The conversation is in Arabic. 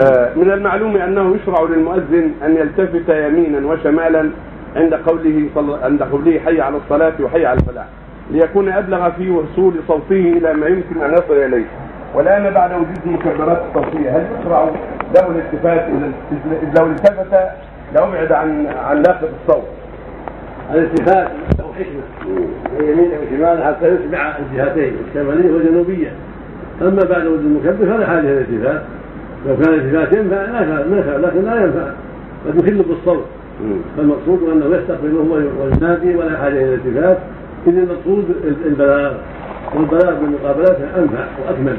آه، من المعلوم أنه يشرع للمؤذن أن يلتفت يمينا وشمالا عند قوله صل... عند قوله حي على الصلاة وحي على الفلاح ليكون أبلغ في وصول صوته إلى ما يمكن أن يصل إليه. والآن بعد وجود المكبرات الصوتية هل يشرع له الالتفات اذا لو التفت لابعد عن عن لاقط الصوت؟ الالتفات له حكمة يمينه وشماله حتى يسمع الجهتين الشمالية والجنوبية. أما بعد وجود المكبر فلا حاجة للالتفات. لو كان الالتفات ينفع ما ينفع لكن لا ينفع. قد يخل بالصوت. فالمقصود أنه يستقبله وينادي ولا حاجة إلى الالتفات. اذ المقصود البلاغ. والبلاغ بالمقابلات أنفع وأكمل.